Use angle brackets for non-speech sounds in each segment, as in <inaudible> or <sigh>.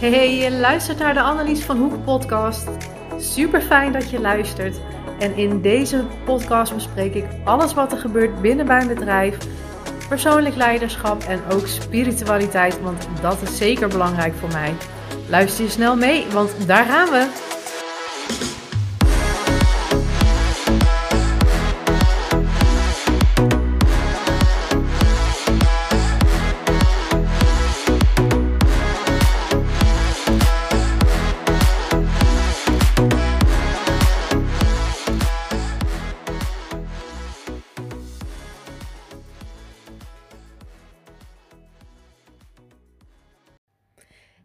Hey, je luistert naar de Annelies van Hoek podcast. Super fijn dat je luistert. En in deze podcast bespreek ik alles wat er gebeurt binnen mijn bedrijf, persoonlijk leiderschap en ook spiritualiteit, want dat is zeker belangrijk voor mij. Luister je snel mee, want daar gaan we.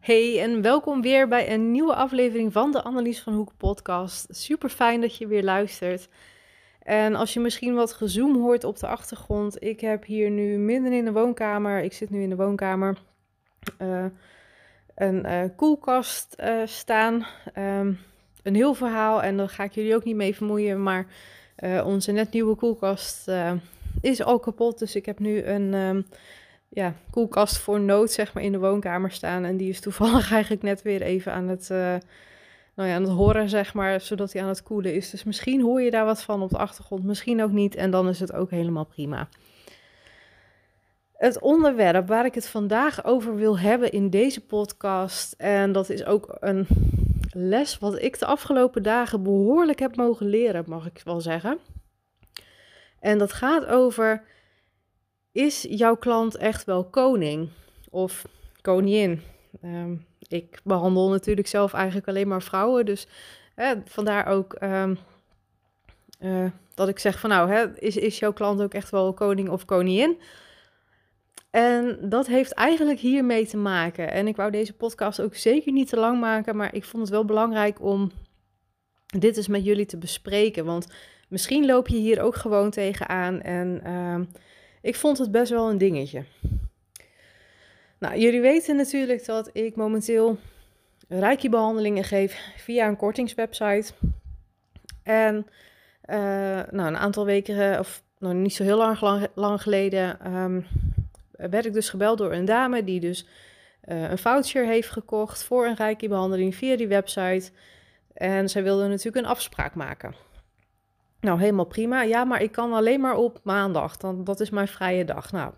Hey en welkom weer bij een nieuwe aflevering van de Annelies van Hoek podcast. Super fijn dat je weer luistert. En als je misschien wat gezoom hoort op de achtergrond, ik heb hier nu midden in de woonkamer, ik zit nu in de woonkamer, uh, een uh, koelkast uh, staan. Um, een heel verhaal en daar ga ik jullie ook niet mee vermoeien, maar onze net nieuwe koelkast is al kapot. Dus ik heb nu een... Um, ja, koelkast voor nood zeg maar in de woonkamer staan. En die is toevallig <laughs> eigenlijk net weer even aan het, uh, nou ja, aan het horen, zeg maar, zodat hij aan het koelen is. Dus misschien hoor je daar wat van op de achtergrond, misschien ook niet. En dan is het ook helemaal prima. Het onderwerp waar ik het vandaag over wil hebben in deze podcast, en dat is ook een les wat ik de afgelopen dagen behoorlijk heb mogen leren, mag ik wel zeggen. En dat gaat over is jouw klant echt wel koning of koningin? Ehm, ik behandel natuurlijk zelf eigenlijk alleen maar vrouwen, dus vandaar ook ehm, eh, dat ik zeg van nou, hè, is, is jouw klant ook echt wel koning of koningin? En dat heeft eigenlijk hiermee te maken. En ik wou deze podcast ook zeker niet te lang maken, maar ik vond het wel belangrijk om dit eens met jullie te bespreken. Want misschien loop je hier ook gewoon tegenaan en uh, ik vond het best wel een dingetje. Nou, jullie weten natuurlijk dat ik momenteel reiki-behandelingen geef via een kortingswebsite. En uh, nou, een aantal weken, eh, of nog niet zo heel lang, lang, geleden, um, werd ik dus gebeld door een dame die dus uh, een voucher heeft gekocht voor een reiki-behandeling via die website. En zij wilde natuurlijk een afspraak maken. Nou, helemaal prima. Ja, maar ik kan alleen maar op maandag. Dan, dat is mijn vrije dag. Nou,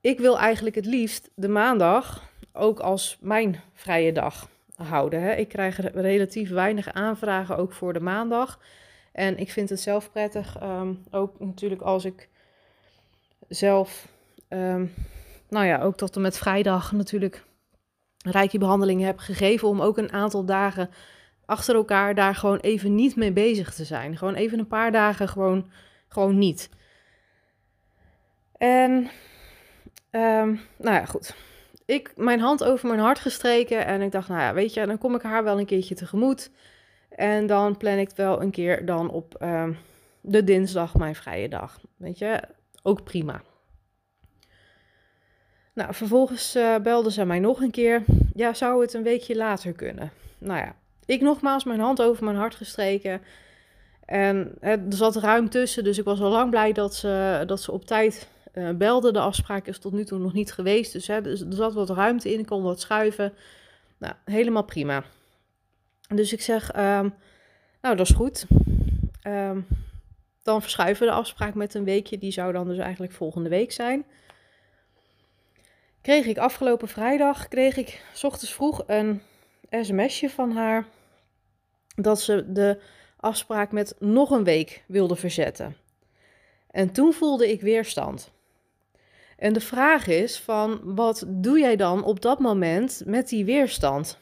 ik wil eigenlijk het liefst de maandag ook als mijn vrije dag houden. Hè. Ik krijg relatief weinig aanvragen ook voor de maandag. En ik vind het zelf prettig, ehm, ook natuurlijk als ik zelf, um, nou ja, ook tot en met vrijdag natuurlijk rijke behandelingen heb gegeven om ook een aantal dagen achter elkaar daar gewoon even niet mee bezig te zijn. Gewoon even een paar dagen gewoon, gewoon niet. En, um, nou ja, goed. Ik mijn hand over mijn hart gestreken en ik dacht, nou ja, weet je, dan kom ik haar wel een keertje tegemoet. En dan plan ik wel een keer dan op um, de dinsdag mijn vrije dag. Weet je, ook prima. Nou, vervolgens uh, belde ze mij nog een keer. Ja, zou het een weekje later kunnen? Nou ja, ik nogmaals mijn hand over mijn hart gestreken. En er zat ruim tussen, dus ik was al lang blij dat ze, dat ze op tijd uh, belde. De afspraak is tot nu toe nog niet geweest. Dus, hè, dus er zat wat ruimte in, ik kon wat schuiven. Nou, helemaal prima. Dus ik zeg, um, nou dat is goed. Um, dan verschuiven we de afspraak met een weekje. Die zou dan dus eigenlijk volgende week zijn. Kreeg ik afgelopen vrijdag, kreeg ik s ochtends vroeg een sms'je van haar dat ze de afspraak met nog een week wilde verzetten. En toen voelde ik weerstand. En de vraag is van wat doe jij dan op dat moment met die weerstand?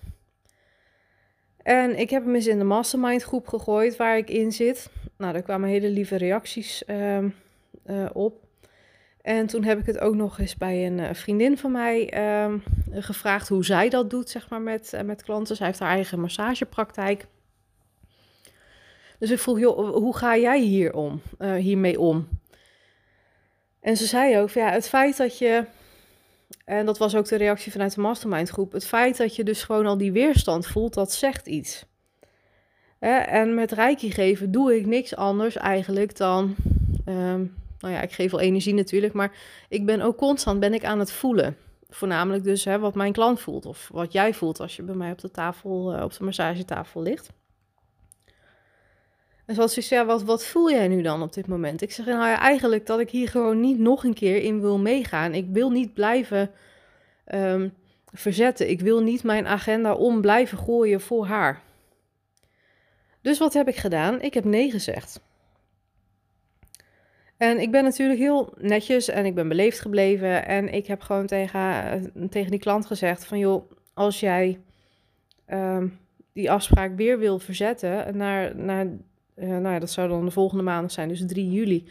En ik heb hem eens in de mastermind groep gegooid waar ik in zit. Nou, daar kwamen hele lieve reacties uh, uh, op. En toen heb ik het ook nog eens bij een eh, vriendin van mij uh, gevraagd hoe zij dat doet, zeg maar, met, uh, met klanten. Zij heeft haar eigen massagepraktijk. Dus ik vroeg, joh, hoe ga jij hier om, uh, hiermee om? En ze zei ook, ja, het feit dat je, en dat was ook de reactie vanuit de mastermind groep, het feit dat je dus gewoon al die weerstand voelt, dat zegt iets. en met reiki geven doe ik niks anders eigenlijk dan um, nou ja, ik geef wel energie natuurlijk, maar ik ben ook constant ben ik aan het voelen. voornamelijk dus hè, wat mijn klant voelt of wat jij voelt als je bij mij op de tafel, uh, op de massagetafel ligt. En ze wat, wat voel jij nu dan op dit moment? Ik zeg nou eigenlijk dat ik hier gewoon niet nog een keer in wil meegaan. Ik wil niet blijven um, verzetten. Ik wil niet mijn agenda om blijven gooien voor haar. Dus wat heb ik gedaan? Ik heb nee gezegd. En ik ben natuurlijk heel netjes en ik ben beleefd gebleven. En ik heb gewoon tegen, tegen die klant gezegd van joh, als jij uh, die afspraak weer wil verzetten naar, naar uh, nou ja, dat zou dan de volgende maand zijn, dus 3 juli.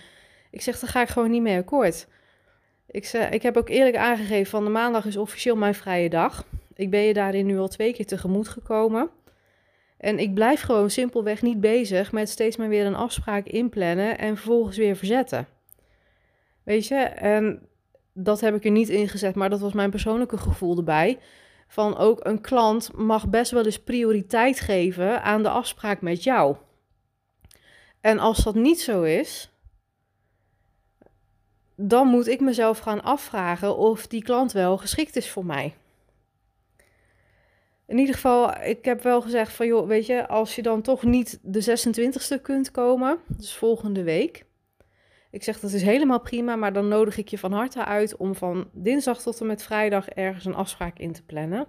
Ik zeg, daar ga ik gewoon niet mee akkoord. Ik, zeg, ik heb ook eerlijk aangegeven van de maandag is officieel mijn vrije dag. Ik ben je daarin nu al twee keer tegemoet gekomen. En ik blijf gewoon simpelweg niet bezig met steeds maar weer een afspraak inplannen en vervolgens weer verzetten. Weet je, en dat heb ik er niet in gezet, maar dat was mijn persoonlijke gevoel erbij. Van ook een klant mag best wel eens prioriteit geven aan de afspraak met jou. En als dat niet zo is, dan moet ik mezelf gaan afvragen of die klant wel geschikt is voor mij. In ieder geval, ik heb wel gezegd van joh, weet je, als je dan toch niet de 26e kunt komen, dus volgende week. Ik zeg dat is helemaal prima, maar dan nodig ik je van harte uit om van dinsdag tot en met vrijdag ergens een afspraak in te plannen.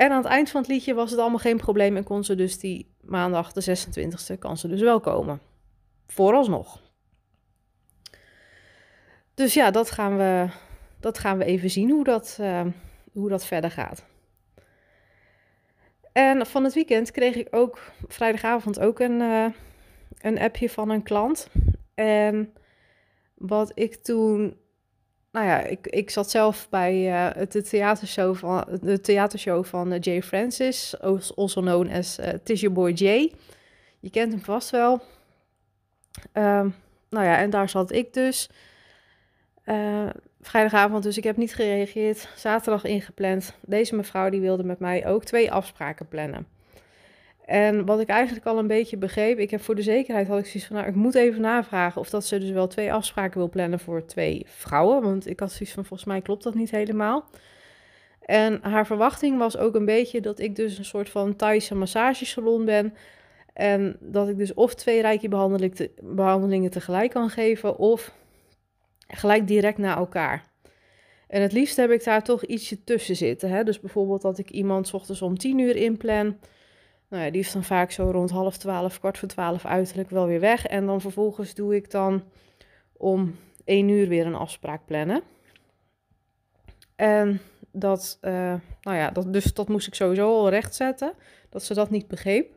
En aan het eind van het liedje was het allemaal geen probleem en kon ze dus die maandag de 26e kan ze dus wel komen. Vooralsnog. Dus ja, dat gaan we, dat gaan we even zien hoe dat, uh, hoe dat verder gaat. En van het weekend kreeg ik ook vrijdagavond ook een, uh, een appje van een klant. En wat ik toen. Nou ja, ik, ik zat zelf bij de, theatershow van, de theatershow van uh, Jay Francis, also known as uh, Tis Your Boy Jay. Je kent hem vast wel. Um, nou ja, en daar zat ik dus. vrijdagavond, dus ik heb niet gereageerd. Zaterdag ingepland. Deze mevrouw die wilde met mij ook twee afspraken plannen. En wat ik eigenlijk al een beetje begreep, ik heb voor de zekerheid had ik zoiets van, nou, ik moet even navragen of dat ze dus wel twee afspraken wil plannen voor twee vrouwen. Want ik had zoiets van, volgens mij klopt dat niet helemaal. En haar verwachting was ook een beetje dat ik dus een soort van Thaise massagesalon ben. En dat ik dus of twee rijke behandelingen tegelijk kan geven, of gelijk direct na elkaar. En het liefst heb ik daar toch ietsje tussen zitten. Hè? Dus bijvoorbeeld dat ik iemand s ochtends om tien uur inplan nou ja, die is dan vaak zo rond half twaalf, kwart voor twaalf uiterlijk wel weer weg. En dan vervolgens doe ik dan om één uur weer een afspraak plannen. En dat, uh, nou ja, dat, dus dat moest ik sowieso al rechtzetten, dat ze dat niet begreep.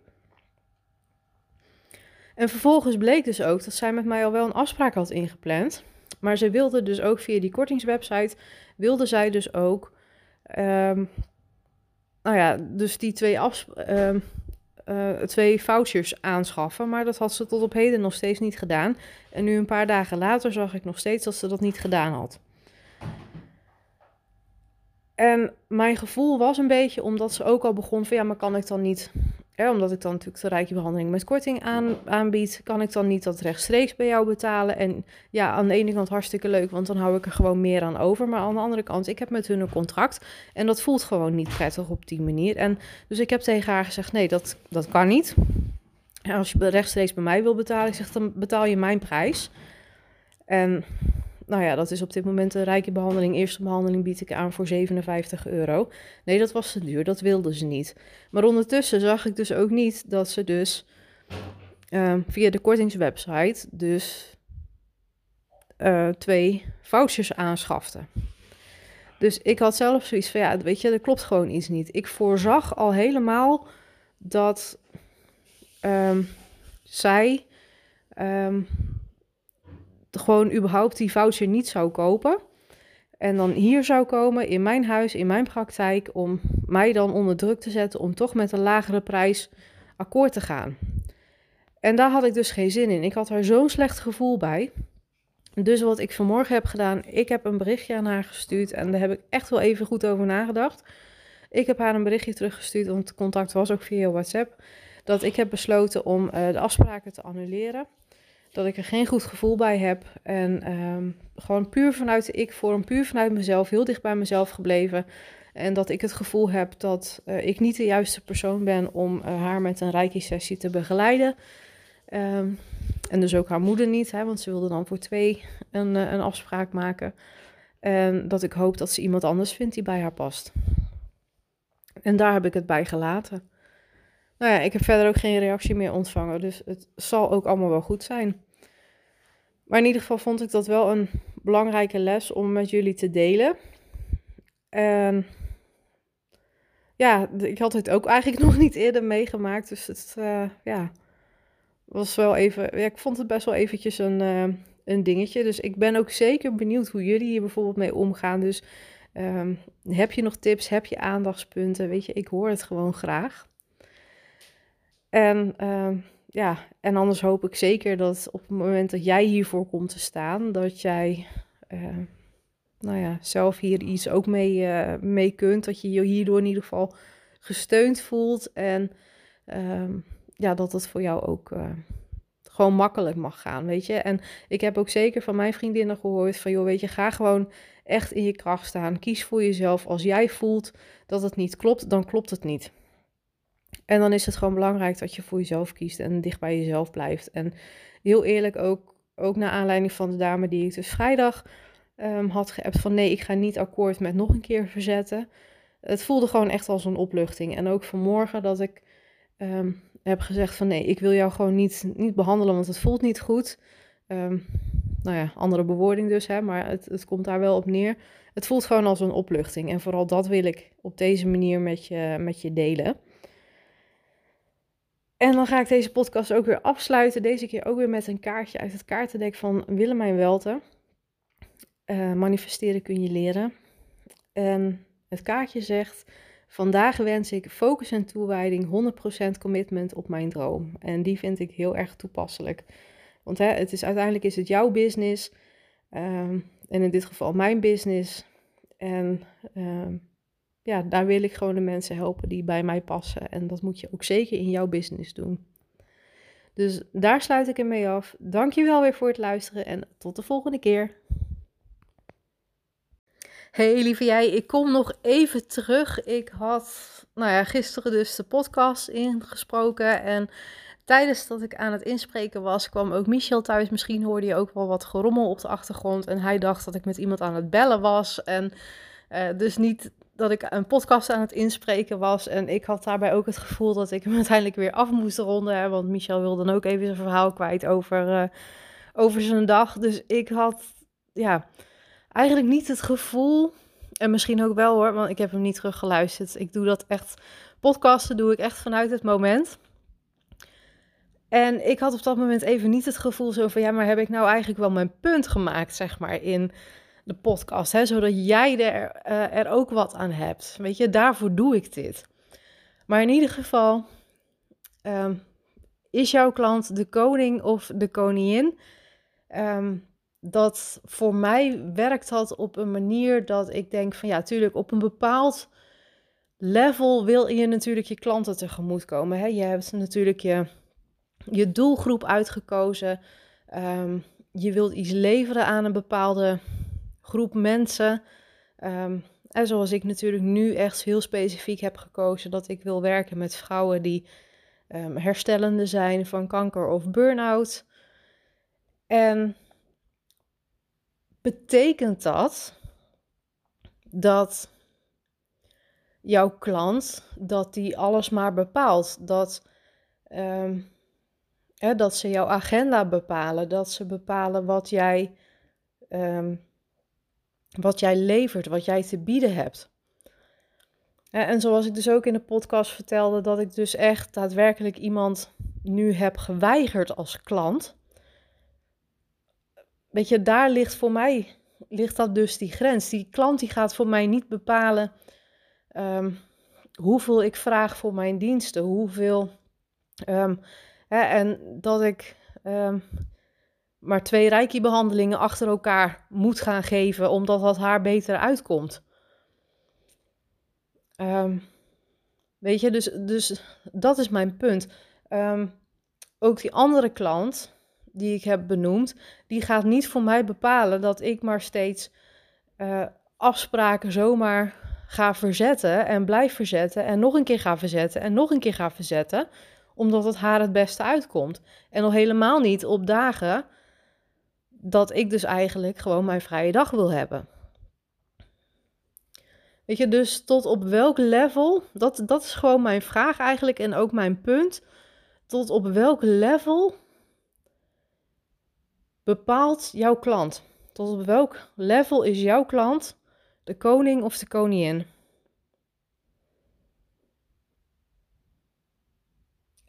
En vervolgens bleek dus ook dat zij met mij al wel een afspraak had ingepland. Maar ze wilde dus ook via die kortingswebsite, wilde zij dus ook, um, nou ja, dus die twee afspraken, uh, twee vouchers aanschaffen. Maar dat had ze tot op heden nog steeds niet gedaan. En nu een paar dagen later zag ik nog steeds dat ze dat niet gedaan had. En mijn gevoel was een beetje, omdat ze ook al begon van ja, maar kan ik dan niet omdat ik dan natuurlijk de rijke behandeling met korting aan, aanbied, kan ik dan niet dat rechtstreeks bij jou betalen. En ja, aan de ene kant hartstikke leuk, want dan hou ik er gewoon meer aan over. Maar aan de andere kant, ik heb met hun een contract en dat voelt gewoon niet prettig op die manier. En dus ik heb tegen haar gezegd, nee, dat, dat kan niet. Als je rechtstreeks bij mij wil betalen, zeg, dan betaal je mijn prijs. En nou ja, dat is op dit moment een rijke behandeling. Eerste behandeling bied ik aan voor 57 euro. Nee, dat was te duur, dat wilden ze niet. Maar ondertussen zag ik dus ook niet dat ze dus uh, via de kortingswebsite dus uh, twee vouchers aanschaften. Dus ik had zelf zoiets van, ja, weet je, er klopt gewoon iets niet. Ik voorzag al helemaal dat um, zij um, gewoon überhaupt die voucher niet zou kopen. En dan hier zou komen in mijn huis, in mijn praktijk, om mij dan onder druk te zetten om toch met een lagere prijs akkoord te gaan. En daar had ik dus geen zin in. Ik had er zo'n slecht gevoel bij. Dus wat ik vanmorgen heb gedaan, ik heb een berichtje aan haar gestuurd en daar heb ik echt wel even goed over nagedacht. Ik heb haar een berichtje teruggestuurd, want het contact was ook via WhatsApp, dat ik heb besloten om uh, de afspraken te annuleren. Dat ik er geen goed gevoel bij heb. En ehm, gewoon puur vanuit de ik-vorm, puur vanuit mezelf, heel dicht bij mezelf gebleven. En dat ik het gevoel heb dat uh, ik niet de juiste persoon ben om uh, haar met een reiki-sessie te begeleiden. Um, en dus ook haar moeder niet, hè, want ze wilde dan voor twee een, uh, een afspraak maken. En dat ik hoop dat ze iemand anders vindt die bij haar past. En daar heb ik het bij gelaten. Nou ja, ik heb verder ook geen reactie meer ontvangen, dus het zal ook allemaal wel goed zijn. Maar in ieder geval vond ik dat wel een belangrijke les om met jullie te delen. En ja, ik had het ook eigenlijk <laughs> nog niet eerder meegemaakt. Dus het uh, ja, was wel even. Ik vond het best wel eventjes een, uh, een dingetje. Dus ik ben ook zeker benieuwd hoe jullie hier bijvoorbeeld mee omgaan. Dus um, heb je nog tips? Heb je aandachtspunten? Weet je, ik hoor het gewoon graag. En uh, ja, en anders hoop ik zeker dat op het moment dat jij hiervoor komt te staan, dat jij uh, nou ja, zelf hier iets ook mee, uh, mee kunt. Dat je je hierdoor in ieder geval gesteund voelt. En um, ja, dat het voor jou ook uh, gewoon makkelijk mag gaan, weet je. En ik heb ook zeker van mijn vriendinnen gehoord van, joh, weet je, ga gewoon echt in je kracht staan. Kies voor jezelf. Als jij voelt dat het niet klopt, dan klopt het niet. En dan is het gewoon belangrijk dat je voor jezelf kiest en dicht bij jezelf blijft. En heel eerlijk ook, ook naar aanleiding van de dame die ik dus vrijdag um, had geappt van nee, ik ga niet akkoord met nog een keer verzetten. Het voelde gewoon echt als een opluchting. En ook vanmorgen dat ik um, heb gezegd van nee, ik wil jou gewoon niet, niet behandelen, want het voelt niet goed. Um, nou ja, andere bewoording dus, hè, maar het, het komt daar wel op neer. Het voelt gewoon als een opluchting. En vooral dat wil ik op deze manier met je, met je delen. En dan ga ik deze podcast ook weer afsluiten. Deze keer ook weer met een kaartje uit het kaartendek van Willemijn Welten. Uh, manifesteren kun je leren. En het kaartje zegt: Vandaag wens ik focus en toewijding, 100% commitment op mijn droom. En die vind ik heel erg toepasselijk. Want hè, het is, uiteindelijk is het jouw business. Um, en in dit geval mijn business. En um, ja, daar wil ik gewoon de mensen helpen die bij mij passen. En dat moet je ook zeker in jouw business doen. Dus daar sluit ik hem mee af. Dankjewel weer voor het luisteren en tot de volgende keer. Hey lieve jij, ik kom nog even terug. Ik had nou ja, gisteren dus de podcast ingesproken en tijdens dat ik aan het inspreken was, kwam ook Michel thuis. Misschien hoorde je ook wel wat gerommel op de achtergrond en hij dacht dat ik met iemand aan het bellen was en uh, dus niet dat ik een podcast aan het inspreken was. En ik had daarbij ook het gevoel dat ik hem <laughs> uiteindelijk weer af moest ronden. Hè, want Michel wilde dan ook even zijn verhaal kwijt over, uh, over zijn dag. Dus ik had ja, eigenlijk niet het gevoel. En misschien ook wel hoor, want ik heb hem niet teruggeluisterd. Ik doe dat echt. Podcasten doe ik echt vanuit het moment. En ik had op dat moment even niet het gevoel zo van ja, maar heb ik nou eigenlijk wel mijn punt gemaakt, zeg maar, in de podcast, hè, zodat jij er, uh, er ook wat aan hebt. Weet je, daarvoor doe ik dit. Maar in ieder geval, um, is jouw klant de koning of de koningin? Um, dat voor mij werkt dat op een manier dat ik denk van ja, natuurlijk op een bepaald level wil je natuurlijk je klanten tegemoet komen. Hè? Je hebt natuurlijk je, je doelgroep uitgekozen. Um, je wilt iets leveren aan een bepaalde groep mensen. Um, en zoals ik natuurlijk nu echt heel specifiek heb gekozen dat ik wil werken met vrouwen die um, herstellende zijn van kanker of burn-out. En betekent dat dat jouw klant dat die alles maar bepaalt, dat um, hè, dat ze jouw agenda bepalen, dat ze bepalen wat jij wat jij levert, wat jij te bieden hebt. En zoals ik dus ook in de podcast vertelde, dat ik dus echt daadwerkelijk iemand nu heb geweigerd als klant. Weet je, daar ligt voor mij, ligt dat dus die grens. Die klant die gaat voor mij niet bepalen um, hoeveel ik vraag voor mijn diensten, hoeveel... Um, hè, en dat ik um, maar twee reiki-behandelingen achter elkaar moet gaan geven, omdat dat haar beter uitkomt. Um, weet je, dus, dus dat is mijn punt. Um, ook die andere klant, die ik heb benoemd, die gaat niet voor mij bepalen dat ik maar steeds uh, afspraken zomaar ga verzetten en blijf verzetten en nog een keer ga verzetten en nog een keer ga verzetten, omdat het haar het beste uitkomt. En al helemaal niet op dagen dat ik dus eigenlijk gewoon mijn vrije dag wil hebben. Weet je, dus tot op welk level, dat, dat is gewoon mijn vraag eigenlijk en ook mijn punt. Tot op welk level bepaalt jouw klant? Tot op welk level is jouw klant de koning of de koningin?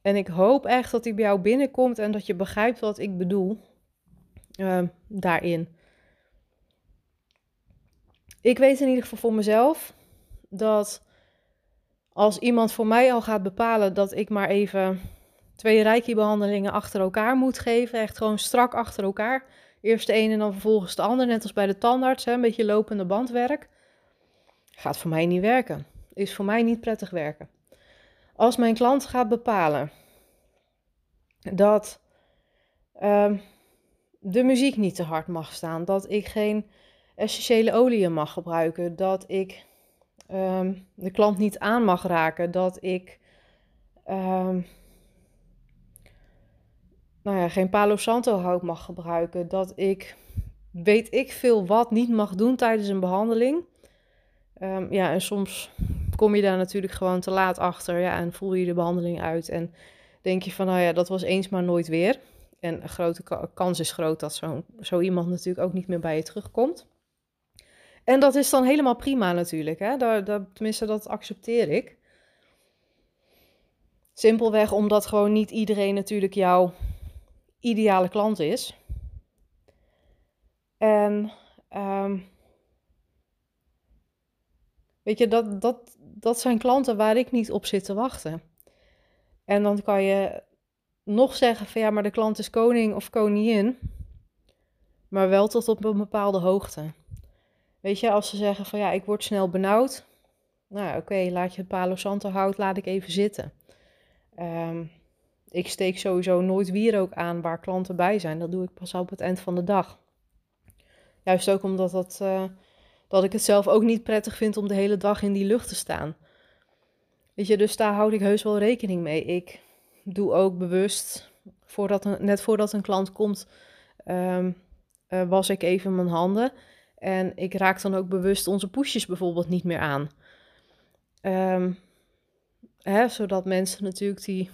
En ik hoop echt dat hij bij jou binnenkomt en dat je begrijpt wat ik bedoel uh, daarin. Ik weet in ieder geval voor mezelf dat als iemand voor mij al gaat bepalen dat ik maar even twee reiki-behandelingen achter elkaar moet geven, echt gewoon strak achter elkaar. Eerst de ene en dan vervolgens de ander, net als bij de tandarts, hè, een beetje lopende bandwerk. Gaat voor mij niet werken. Is voor mij niet prettig werken. Als mijn klant gaat bepalen dat uh, de muziek niet te hard mag staan, dat ik geen essentiële oliën mag gebruiken, dat ik um, de klant niet aan mag raken, dat ik um, nou ja, geen Palo Santo hout mag gebruiken, dat ik weet ik veel wat niet mag doen tijdens een behandeling. Um, ja, en soms kom je daar natuurlijk gewoon te laat achter. Ja, en voel je de behandeling uit en denk je van, nou ja, dat was eens maar nooit weer. En een grote kans is groot dat zo, zo iemand natuurlijk ook niet meer bij je terugkomt. En dat is dan helemaal prima natuurlijk. Hè? Daar, tenminste, dat accepteer ik. Simpelweg omdat gewoon niet iedereen natuurlijk jouw ideale klant is. En um, weet je, dat, dat, dat zijn klanten waar ik niet op zit te wachten. En dan kan je nog zeggen van ja, maar de klant is koning of koningin, maar wel tot op een bepaalde hoogte. Weet je, als ze zeggen van ja, ik word snel benauwd, nou oké, laat je het Palo Santo hout, laat ik even zitten. Um, ik steek sowieso nooit wierook aan waar klanten bij zijn. Dat doe ik pas op het eind van de dag. Juist ook omdat dat, uh, dat ik het zelf ook niet prettig vind om de hele dag in die lucht te staan. Weet je, dus daar houd ik heus wel rekening mee. Ik doe ook bewust, voordat een, net voordat een klant komt, um, uh, was ik even mijn handen. En ik raak dan ook bewust onze poesjes bijvoorbeeld niet meer aan. Um, hè, zodat mensen natuurlijk die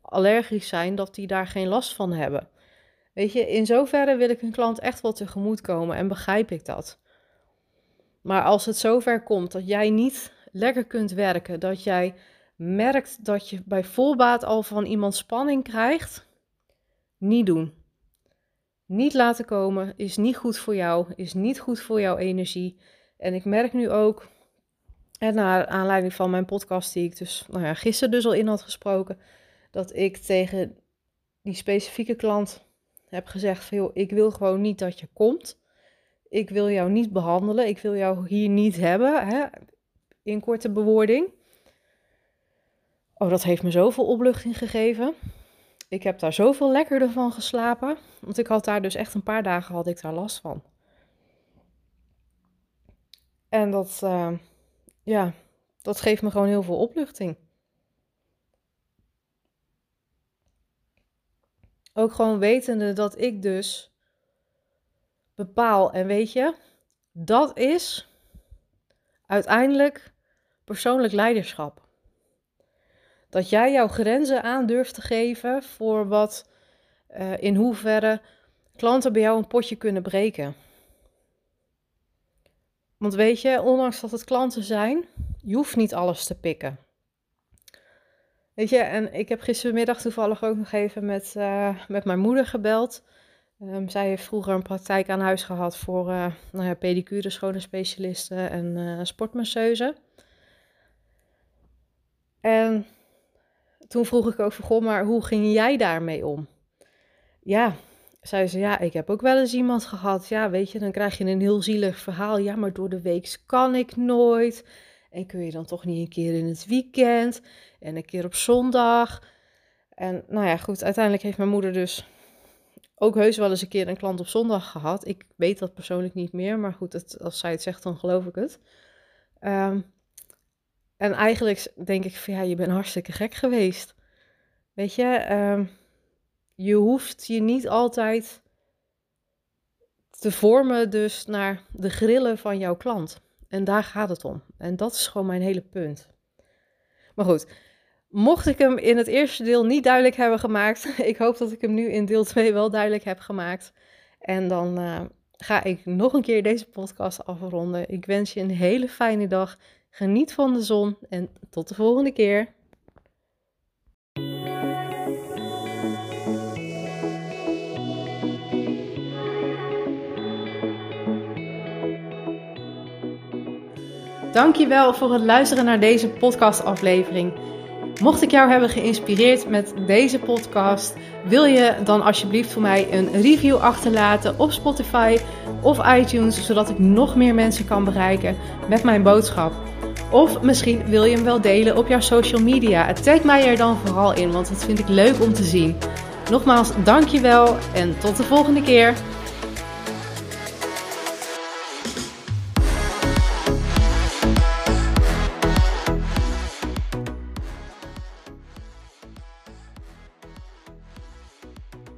allergisch zijn, dat die daar geen last van hebben. Weet je, in zoverre wil ik een klant echt wel tegemoet komen en begrijp ik dat. Maar als het zover komt dat jij niet lekker kunt werken, dat jij merkt dat je bij volbaat al van iemand spanning krijgt, niet doen. Niet laten komen is niet goed voor jou, is niet goed voor jouw energie. En ik merk nu ook, en naar aanleiding van mijn podcast die ik dus nou ja, gisteren dus al in had gesproken, dat ik tegen die specifieke klant heb gezegd van joh, ik wil gewoon niet dat je komt. Ik wil jou niet behandelen. Ik wil jou hier niet hebben. Hè? In korte bewoording. Oh, dat heeft me zoveel opluchting gegeven. Ik heb daar zoveel lekkerder van geslapen. Want ik had daar dus echt een paar dagen had ik daar last van. En dat, uh, ja, dat geeft me gewoon heel veel opluchting. Ook gewoon wetende dat ik dus bepaal. En weet je, dat is uiteindelijk persoonlijk leiderschap. Dat jij jouw grenzen aan durft te geven voor wat uh, in hoeverre klanten bij jou een potje kunnen breken. Want weet je, ondanks dat het klanten zijn, je hoeft niet alles te pikken. Weet je, en ik heb gistermiddag toevallig ook nog even met, uh, met mijn moeder gebeld. Um, zij heeft vroeger een praktijk aan huis gehad voor uh, nou ja, pedicure, schone specialisten en uh. En toen vroeg ik ook van, goh, maar hoe ging jij daarmee om? Ja, zei ze, ja, ik heb ook wel eens iemand gehad. Ja, weet je, dan krijg je een heel zielig verhaal. Ja, maar door de week kan ik nooit. En kun je dan toch niet een keer in het weekend en een keer op zondag. En nou ja, goed, uiteindelijk heeft mijn moeder dus ook heus wel eens een keer een klant op zondag gehad. Ik weet dat persoonlijk niet meer, maar goed, als zij het zegt, dan geloof ik het. Ehm, en eigenlijk denk ik van ja, je bent hartstikke gek geweest. Weet je, ehm, je hoeft je niet altijd te vormen dus naar de grillen van jouw klant. En daar gaat het om. En dat is gewoon mijn hele punt. Maar goed, mocht ik hem in het eerste deel niet duidelijk hebben gemaakt, <laughs> ik hoop dat ik hem nu in deel 2 wel duidelijk heb gemaakt. En dan uh, ga ik nog een keer deze podcast afronden. Ik wens je een hele fijne dag. Geniet van de zon en tot de volgende keer. Dankjewel voor het luisteren naar deze podcastaflevering. Mocht ik jou hebben geïnspireerd met deze podcast, wil je dan alsjeblieft voor mij een review achterlaten op Spotify of iTunes, zodat ik nog meer mensen kan bereiken met mijn boodschap. Of misschien wil je hem wel delen op jouw social media. Tag mij er dan vooral in, want dat vind ik leuk om te zien. Nogmaals, dankjewel en tot de volgende keer.